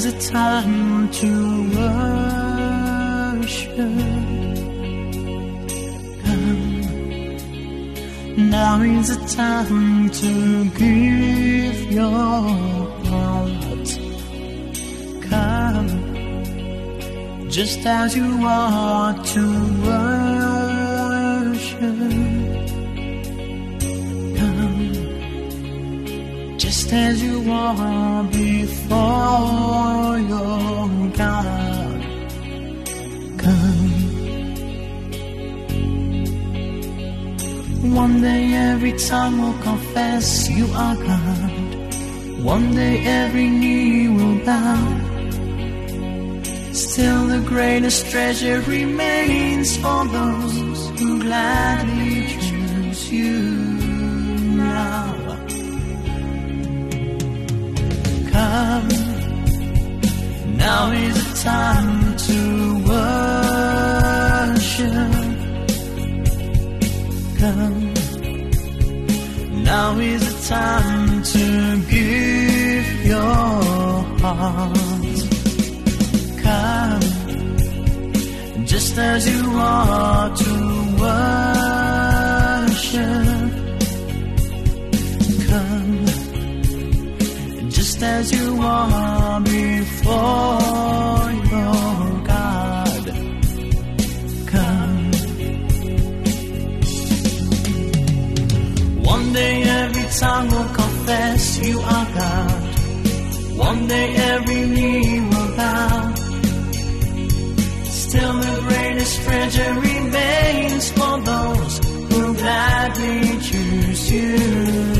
is a time to worship. Come. Now is the time to give your heart. Come, just as you are to worship. Just as you are before your God. Come. One day every tongue will confess you are God. One day every knee will bow. Still the greatest treasure remains for those who gladly choose you Come, now is the time to worship. Come, now is the time to give your heart. Come, just as you are to worship. Just as you are before your God. Come. One day every tongue will confess you are God. One day every knee will bow. Still the greatest treasure remains for those who gladly choose you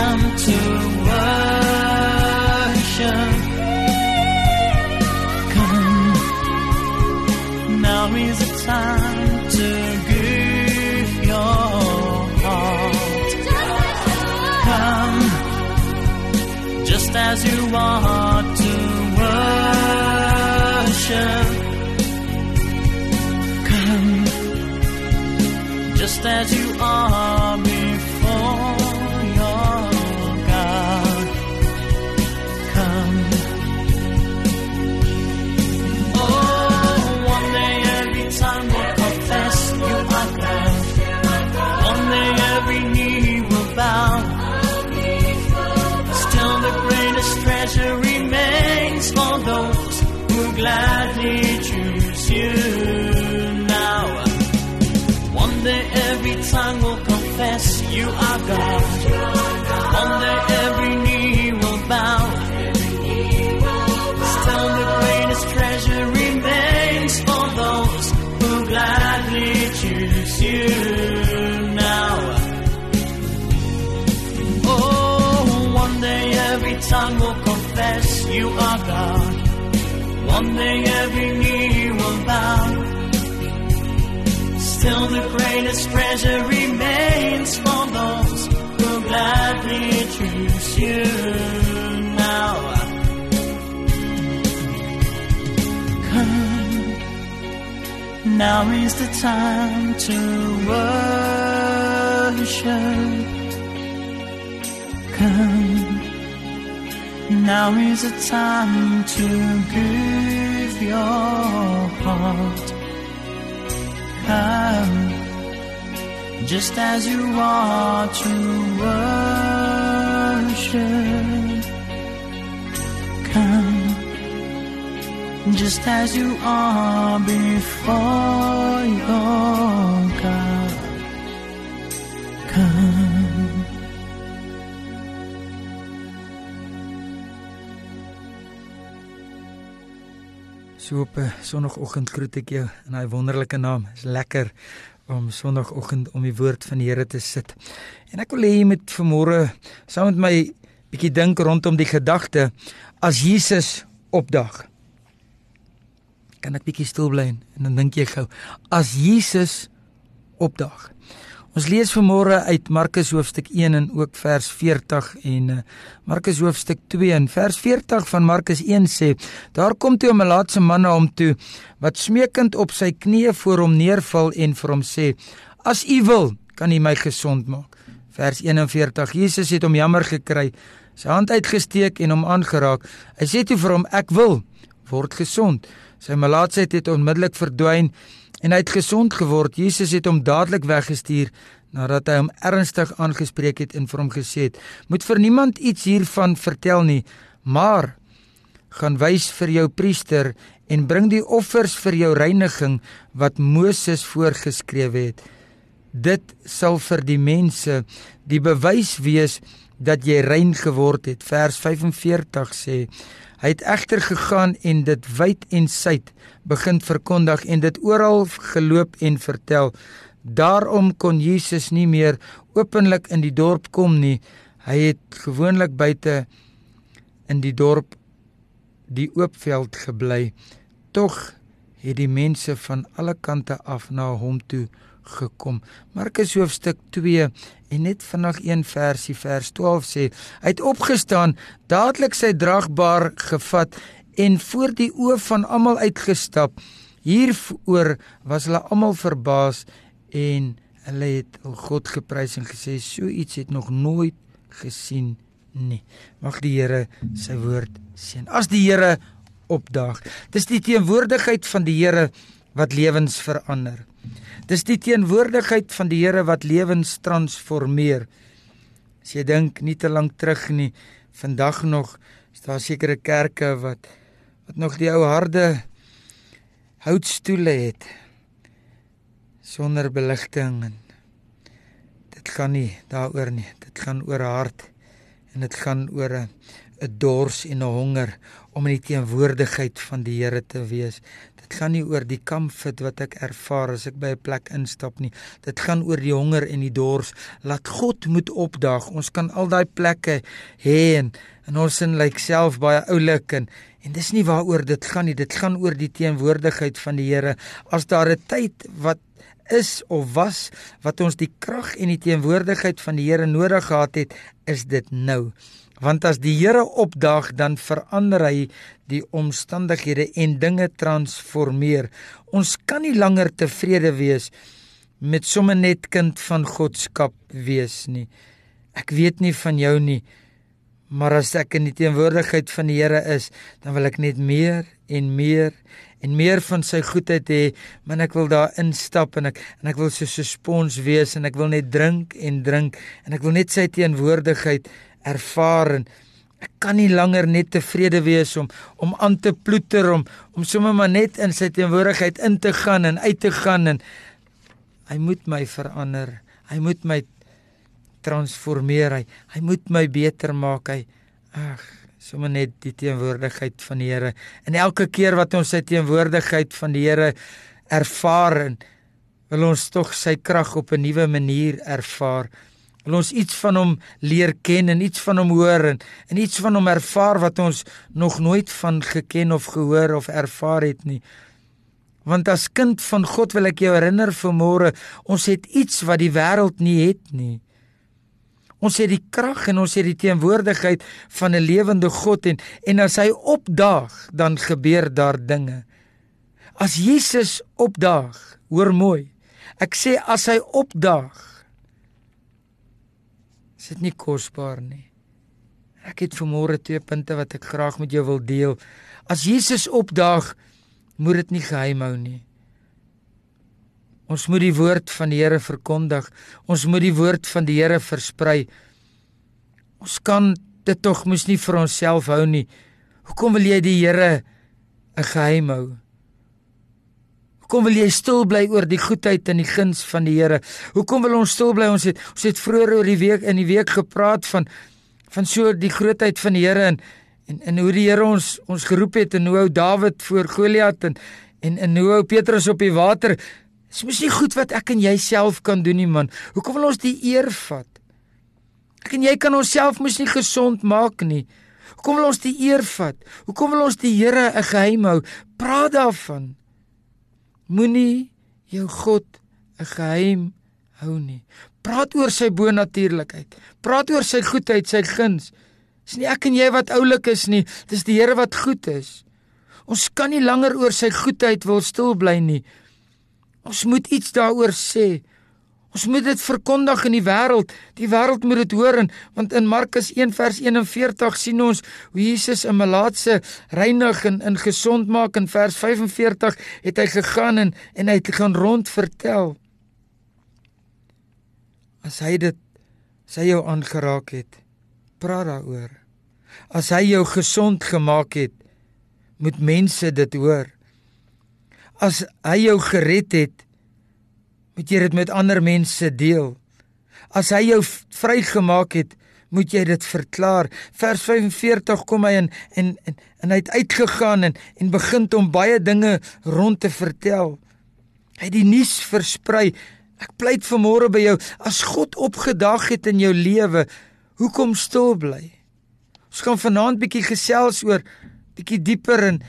who gladly choose you now. One day every tongue will confess you are God. One day every knee will bow. Still the greatest treasure remains for those who gladly choose you now. Oh, one day every tongue will confess you are God. One day every knee will bow. Still the greatest treasure remains for those who gladly choose you now. Come, now is the time to worship. Come, now is the time to give your heart. Come, just as you are to worship. Come, just as you are before your God. So op 'n sonoggend groet ek jou in daai wonderlike naam. Dit is lekker om sonoggend om die woord van die Here te sit. En ek wil hê jy moet vanmôre saam met my bietjie dink rondom die gedagte as Jesus opdag. Kan ek bietjie stil bly en dan dink jy gou as Jesus opdag. Ons lees vanmôre uit Markus hoofstuk 1 en ook vers 40 en uh, Markus hoofstuk 2 en vers 40 van Markus 1 sê: Daar kom toe 'n melaatse man na hom toe wat smeekend op sy knieë voor hom neerval en vir hom sê: As u wil, kan u my gesond maak. Vers 41: Jesus het hom jammer gekry, sy hand uitgesteek en hom aangeraak. Hy sê toe vir hom: Ek wil word gesond. Sy melaatsheid het onmiddellik verdwyn en hy het gesond geword. Jesus het hom dadelik weggestuur nadat hy hom ernstig aangespreek het en vir hom gesê het: "Moet vir niemand iets hiervan vertel nie, maar gaan wys vir jou priester en bring die offers vir jou reiniging wat Moses voorgeskrewe het. Dit sal vir die mense die bewys wees dat jy rein geword het." Vers 45 sê: Hy het egter gegaan en dit wyd en suid begin verkondig en dit oral geloop en vertel. Daarom kon Jesus nie meer openlik in die dorp kom nie. Hy het gewoonlik buite in die dorp die oopveld gebly. Tog het die mense van alle kante af na hom toe gekom. Markus hoofstuk 2 en net vinnig een versie vers 12 sê hy het opgestaan, dadelik sy dragbaar gevat en voor die oë van almal uitgestap. Hieroor was hulle almal verbaas en hulle het God geprys en gesê so iets het nog nooit gesien nie. Mag die Here sy woord seën. As die Here opdaag, dis die teenwoordigheid van die Here wat lewens verander. Dis die teenwoordigheid van die Here wat lewens transformeer. As jy dink nie te lank terug nie, vandag nog is daar sekere kerke wat wat nog die ou harde houtstoele het sonder beligting en dit gaan nie daaroor nie. Dit gaan oor hart en dit gaan oor 'n dors en 'n honger om in die teenwoordigheid van die Here te wees. Dit gaan nie oor die comfort wat ek ervaar as ek by 'n plek instap nie. Dit gaan oor die honger en die dors. Laat God moet opdaag. Ons kan al daai plekke hê en, en ons in lyk like self baie oulik en en dis nie waaroor dit gaan nie. Dit gaan oor die teenwoordigheid van die Here. As daar 'n tyd wat is of was wat ons die krag en die teenwoordigheid van die Here nodig gehad het, is dit nou. Want as die Here opdaag, dan verander hy die omstandighede en dinge transformeer. Ons kan nie langer tevrede wees met sommer net kind van Godskap wees nie. Ek weet nie van jou nie, maar as ek in die teenwoordigheid van die Here is, dan wil ek net meer en meer en meer van sy goedheid hê, maar ek wil daar instap en ek en ek wil soos 'n spons wees en ek wil net drink en drink en ek wil net sy teenwoordigheid ervaar en ek kan nie langer net tevrede wees om om aan te ploeter om om sommer maar net in sy teenwoordigheid in te gaan en uit te gaan en hy moet my verander. Hy moet my transformeer. Hy, hy moet my beter maak. Hy ag sommer net die teenwoordigheid van die Here. En elke keer wat ons sy teenwoordigheid van die Here ervaar en wil ons tog sy krag op 'n nuwe manier ervaar. Wil ons iets van hom leer ken en iets van hom hoor en, en iets van hom ervaar wat ons nog nooit van geken of gehoor of ervaar het nie. Want as kind van God wil ek jou herinner vanmôre, ons het iets wat die wêreld nie het nie. Ons het die krag en ons het die teenwoordigheid van 'n lewende God en en as hy opdaag, dan gebeur daar dinge. As Jesus opdaag, hoor mooi. Ek sê as hy opdaag, is dit nie kosbaar nie. Ek het vanmôre twee punte wat ek graag met jou wil deel. As Jesus opdaag, moet dit nie geheim hou nie. Ons moet die woord van die Here verkondig. Ons moet die woord van die Here versprei. Ons kan dit tog mos nie vir onsself hou nie. Hoekom wil jy die Here 'n geheim hou? Hoekom wil jy stil bly oor die goedheid en die guns van die Here? Hoekom wil ons stil bly? Ons het ons het vroeër oor die week in die week gepraat van van so die grootheid van die Here en en en hoe die Here ons ons geroep het en hoe ou Dawid voor Goliat en en en hoe ou Petrus op die water Dis mos nie goed wat ek en jy self kan doen nie man. Hoekom wil ons die eer vat? Ek en jy kan onsself mos nie gesond maak nie. Hoekom wil ons die eer vat? Hoekom wil ons die Here 'n geheim hou? Praat daarvan. Moenie jou God 'n geheim hou nie. Praat oor sy bonatuurlikheid. Praat oor sy goedheid, sy guns. Dis nie ek en jy wat oulik is nie, dis die Here wat goed is. Ons kan nie langer oor sy goedheid wil stil bly nie. Ons moet iets daaroor sê. Ons moet dit verkondig in die wêreld. Die wêreld moet dit hoor en want in Markus 1 vers 41 sien ons hoe Jesus 'n malaatse reinig en in gesond maak en vers 45 het hy gegaan en en hy het gaan rond vertel. As hy dit sy jou aangeraak het, praat daaroor. As hy jou gesond gemaak het, moet mense dit hoor as hy jou gered het, moet jy dit met ander mense deel. As hy jou vrygemaak het, moet jy dit verklaar. Vers 45 kom hy in en en en hy het uitgegaan en en begin om baie dinge rond te vertel. Hy het die nuus versprei. Ek pleit vanmôre by jou, as God opgedag het in jou lewe, hoekom stil bly? Ons gaan vanaand bietjie gesels oor bietjie dieper in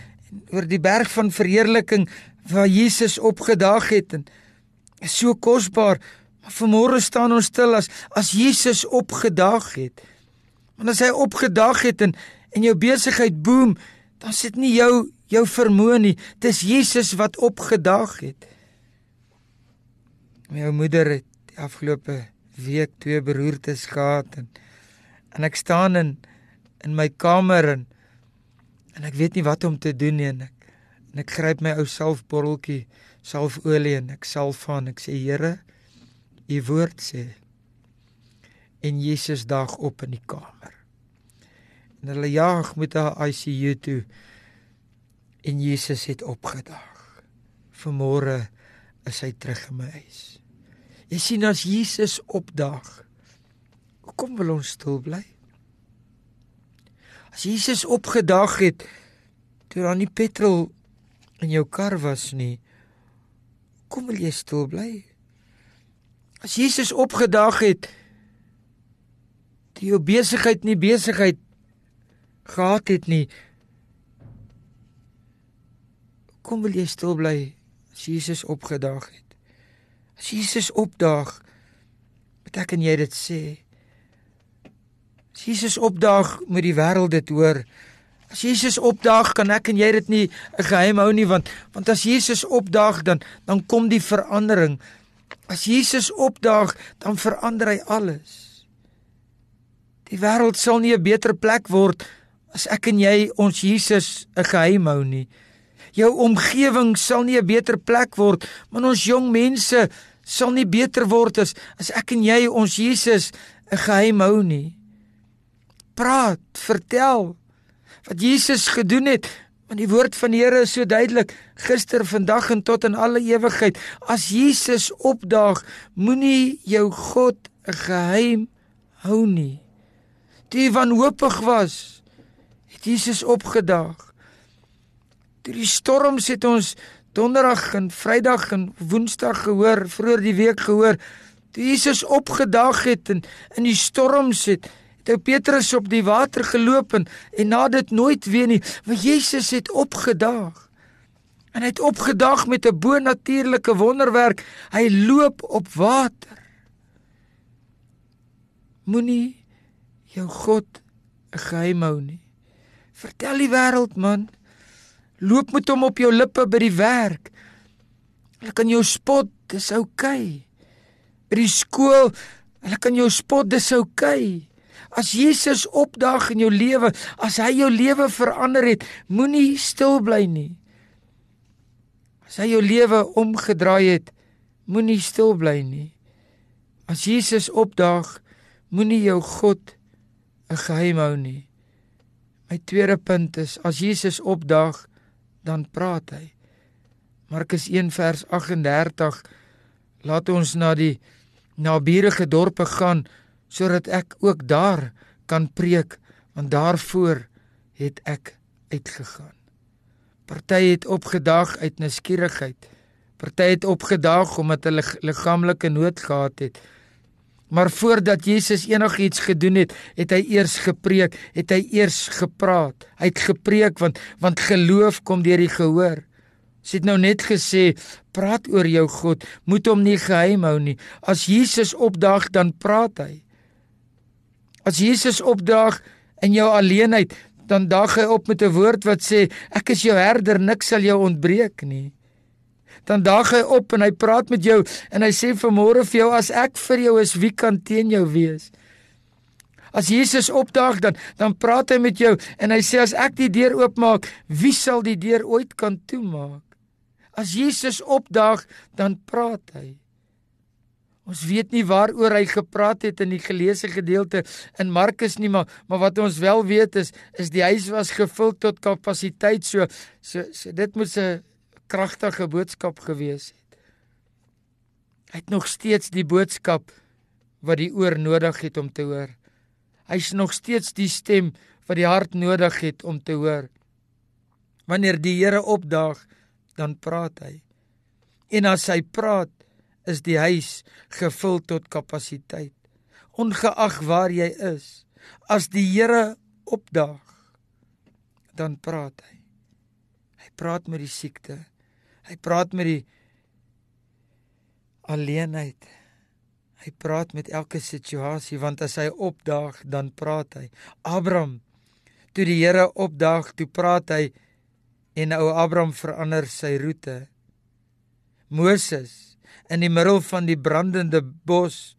oor die berg van verheerliking waar Jesus opgedaag het en is so kosbaar. Maar vanmôre staan ons stil as as Jesus opgedaag het. Want as hy opgedaag het en en jou besigheid boom, dan sit nie jou jou vermoë nie. Dis Jesus wat opgedaag het. My moeder het die afgelope week twee beroertes gehad en en ek staan in in my kamer en en ek weet nie wat om te doen nie en ek en ek gryp my ou salfbotteltjie salfolie en ek salf aan ek sê Here u woord sê. En Jesus dag op in die kamer. En hulle jaag met haar ICU toe. En Jesus het opgedag vanmôre is hy terug in my huis. Jy sien as Jesus opdag hoekom wil ons stil bly? As Jesus opgedag het toe dan nie petrol in jou kar was nie, kom wil jy stil bly? As Jesus opgedaag het, die jou besigheid nie besigheid gehad het nie, kom wil jy stil bly as Jesus opgedaag het? As Jesus opdaag, moet ek en jy dit sê. As Jesus opdaag, moet die wêreld dit hoor. As Jesus opdaag, kan ek en jy dit nie geheim hou nie want want as Jesus opdaag dan dan kom die verandering. As Jesus opdaag, dan verander hy alles. Die wêreld sal nie 'n beter plek word as ek en jy ons Jesus 'n geheim hou nie. Jou omgewing sal nie 'n beter plek word, maar ons jong mense sal nie beter word as as ek en jy ons Jesus 'n geheim hou nie. Praat, vertel wat Jesus gedoen het, want die woord van die Here is so duidelik, gister, vandag en tot in alle ewigheid. As Jesus opdaag, moenie jou God 'n geheim hou nie. Die wanhoopig was, het Jesus opgedaag. Toe die storms het ons donderdag en vrydag en woensdag gehoor, vroeër die week gehoor. Toe Jesus opgedaag het en in die storms het, ou Petrus op die water geloop en, en na dit nooit weer nie, want Jesus het opgedaag. En hy het opgedaag met 'n bonatuurlike wonderwerk. Hy loop op water. Moenie jou God 'n geheim hou nie. Vertel die wêreld man, Loop met hom op jou lippe by die werk. Hulle kan jou spot, dis oukei. Okay. By die skool, hulle kan jou spot, dis oukei. Okay. As Jesus opdaag in jou lewe, as hy jou lewe verander het, moenie stil bly nie. As hy jou lewe omgedraai het, moenie stil bly nie. As Jesus opdaag, moenie jou God 'n geheim hou nie. My tweede punt is as Jesus opdaag, dan praat hy. Markus 1 vers 38 laat ons na die naburige dorpe gaan sodat ek ook daar kan preek want daarvoor het ek uitgegaan. Party het opgedag uit nuuskierigheid. Party het opgedag omdat hulle liggaamlike nood gehad het. Maar voordat Jesus enigiets gedoen het, het hy eers gepreek, het hy eers gepraat. Hy het gepreek want want geloof kom deur die gehoor. Sy het nou net gesê, praat oor jou God, moet hom nie geheim hou nie. As Jesus opdaag, dan praat hy. As Jesus opdaag in jou alleenheid, dan daag hy op met 'n woord wat sê, ek is jou herder, niks sal jou ontbreek nie dan daag hy op en hy praat met jou en hy sê vanmôre vir jou as ek vir jou is, wie kan teen jou wees? As Jesus opdaag dan dan praat hy met jou en hy sê as ek die deur oopmaak, wie sal die deur ooit kan toemaak? As Jesus opdaag, dan praat hy. Ons weet nie waaroor hy gepraat het in die geleesde gedeelte in Markus nie, maar maar wat ons wel weet is is die huis was gevul tot kapasiteit so so, so dit moet 'n kragtige boodskap gewees het. Hy het nog steeds die boodskap wat die oor nodig het om te hoor. Hy's nog steeds die stem wat die hart nodig het om te hoor. Wanneer die Here opdaag, dan praat hy. En as hy praat, is die huis gevul tot kapasiteit. Ongeag waar jy is, as die Here opdaag, dan praat hy. Hy praat met die siekte. Hy praat met die alleenheid. Hy praat met elke situasie want as hy opdaag, dan praat hy. Abraham, toe die Here opdaag, toe praat hy en ou Abraham verander sy roete. Moses in die middel van die brandende bos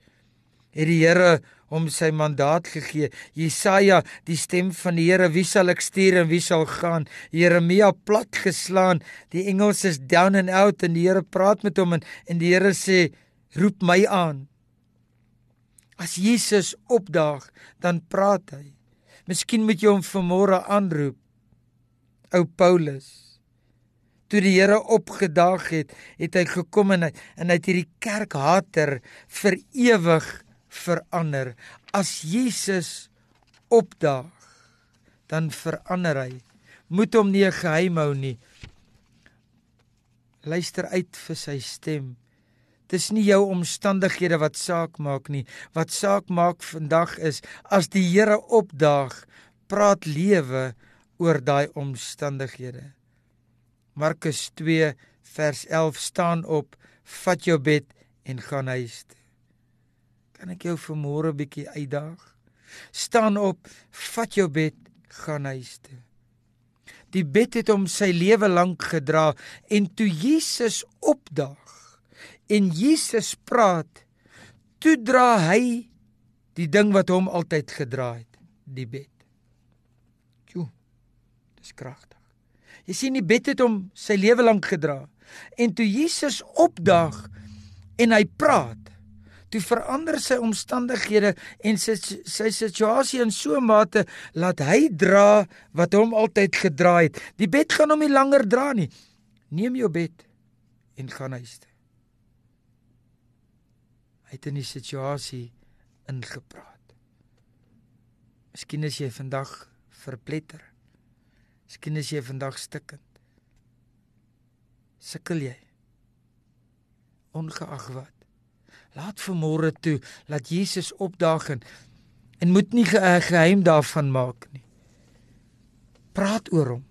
het die Here hom sy mandaat gegee. Jesaja, die stem van die Here, wie sal ek stuur en wie sal gaan? Jeremia plat geslaan. Die engels is down and out en die Here praat met hom en, en die Here sê, "Roep my aan." As Jesus opdaag, dan praat hy. Miskien moet jy hom vanmôre aanroep. Ou Paulus toe die Here opgedaag het, het hy gekom en hy, en hy het hierdie kerkhater vir ewig verander. As Jesus opdaag, dan verander hy. Moet hom nie geheim hou nie. Luister uit vir sy stem. Dis nie jou omstandighede wat saak maak nie. Wat saak maak vandag is as die Here opdaag, praat lewe oor daai omstandighede. Markus 2 vers 11 staan op: Vat jou bed en gaan huis toe. Kan ek jou vanmôre bietjie uitdaag? Staan op, vat jou bed, gaan huis toe. Die bed het hom sy lewe lank gedra en toe Jesus opdaag en Jesus praat, toe dra hy die ding wat hom altyd gedra het, die bed. Jo. Dis kragtig. Jy sien die bed het hom sy lewe lank gedra en toe Jesus opdaag en hy praat, toe verander sy omstandighede en sy sy situasie in so 'n mate laat hy dra wat hom altyd gedra het. Die bed gaan hom nie langer dra nie. Neem jou bed en gaan huis toe. Hy het in die situasie ingepraat. Miskien is jy vandag verpletter. Miskien is jy vandag stikkend. Sukkel jy? Ongeag wat Laat vanmôre toe dat Jesus opdaag en, en moet nie ge geheim daarvan maak nie. Praat oor hom.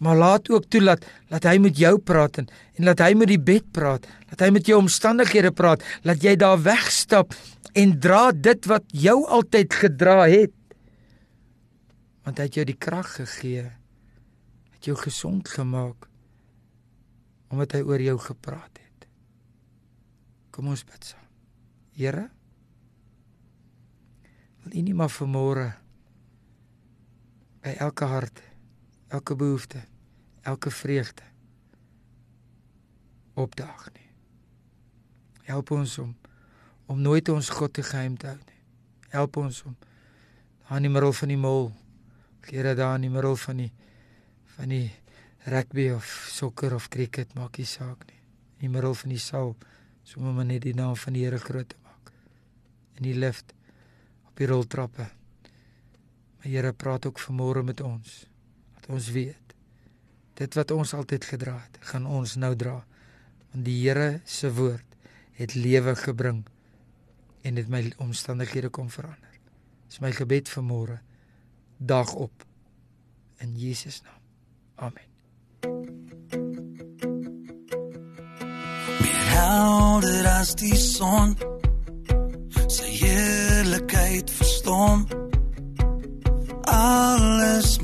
Maar laat ook toe dat dat hy met jou praat en en laat hy met die bed praat, dat hy met jou omstandighede praat, laat jy daar wegstap en dra dit wat jou altyd gedra het. Want hy het jou die krag gegee. Het jou gesond gemaak omdat hy oor jou gepraat het. Kom ons bid saam. Here, wil U nie maar vanmôre by elke hart, elke behoefte, elke vreugde opdaag nie. Help ons om om nooit ons God te geheim te hou nie. Help ons om daar in die middel van die mol, Here daar in die middel van die van die rugby of sokker of cricket maak nie saak nie. In die middel van die saal sommer maar net die naam van die Here groot te maak. In die lift, op die roltrappe. Maar Here praat ook vanmôre met ons. Dat ons weet dit wat ons altyd gedra het, gaan ons nou dra. Want die Here se woord het lewe gebring en dit my omstandighede kom verander. Dis my gebed vanmôre. Dag op in Jesus naam. Amen. helder as die son sy heerlikheid verstom alles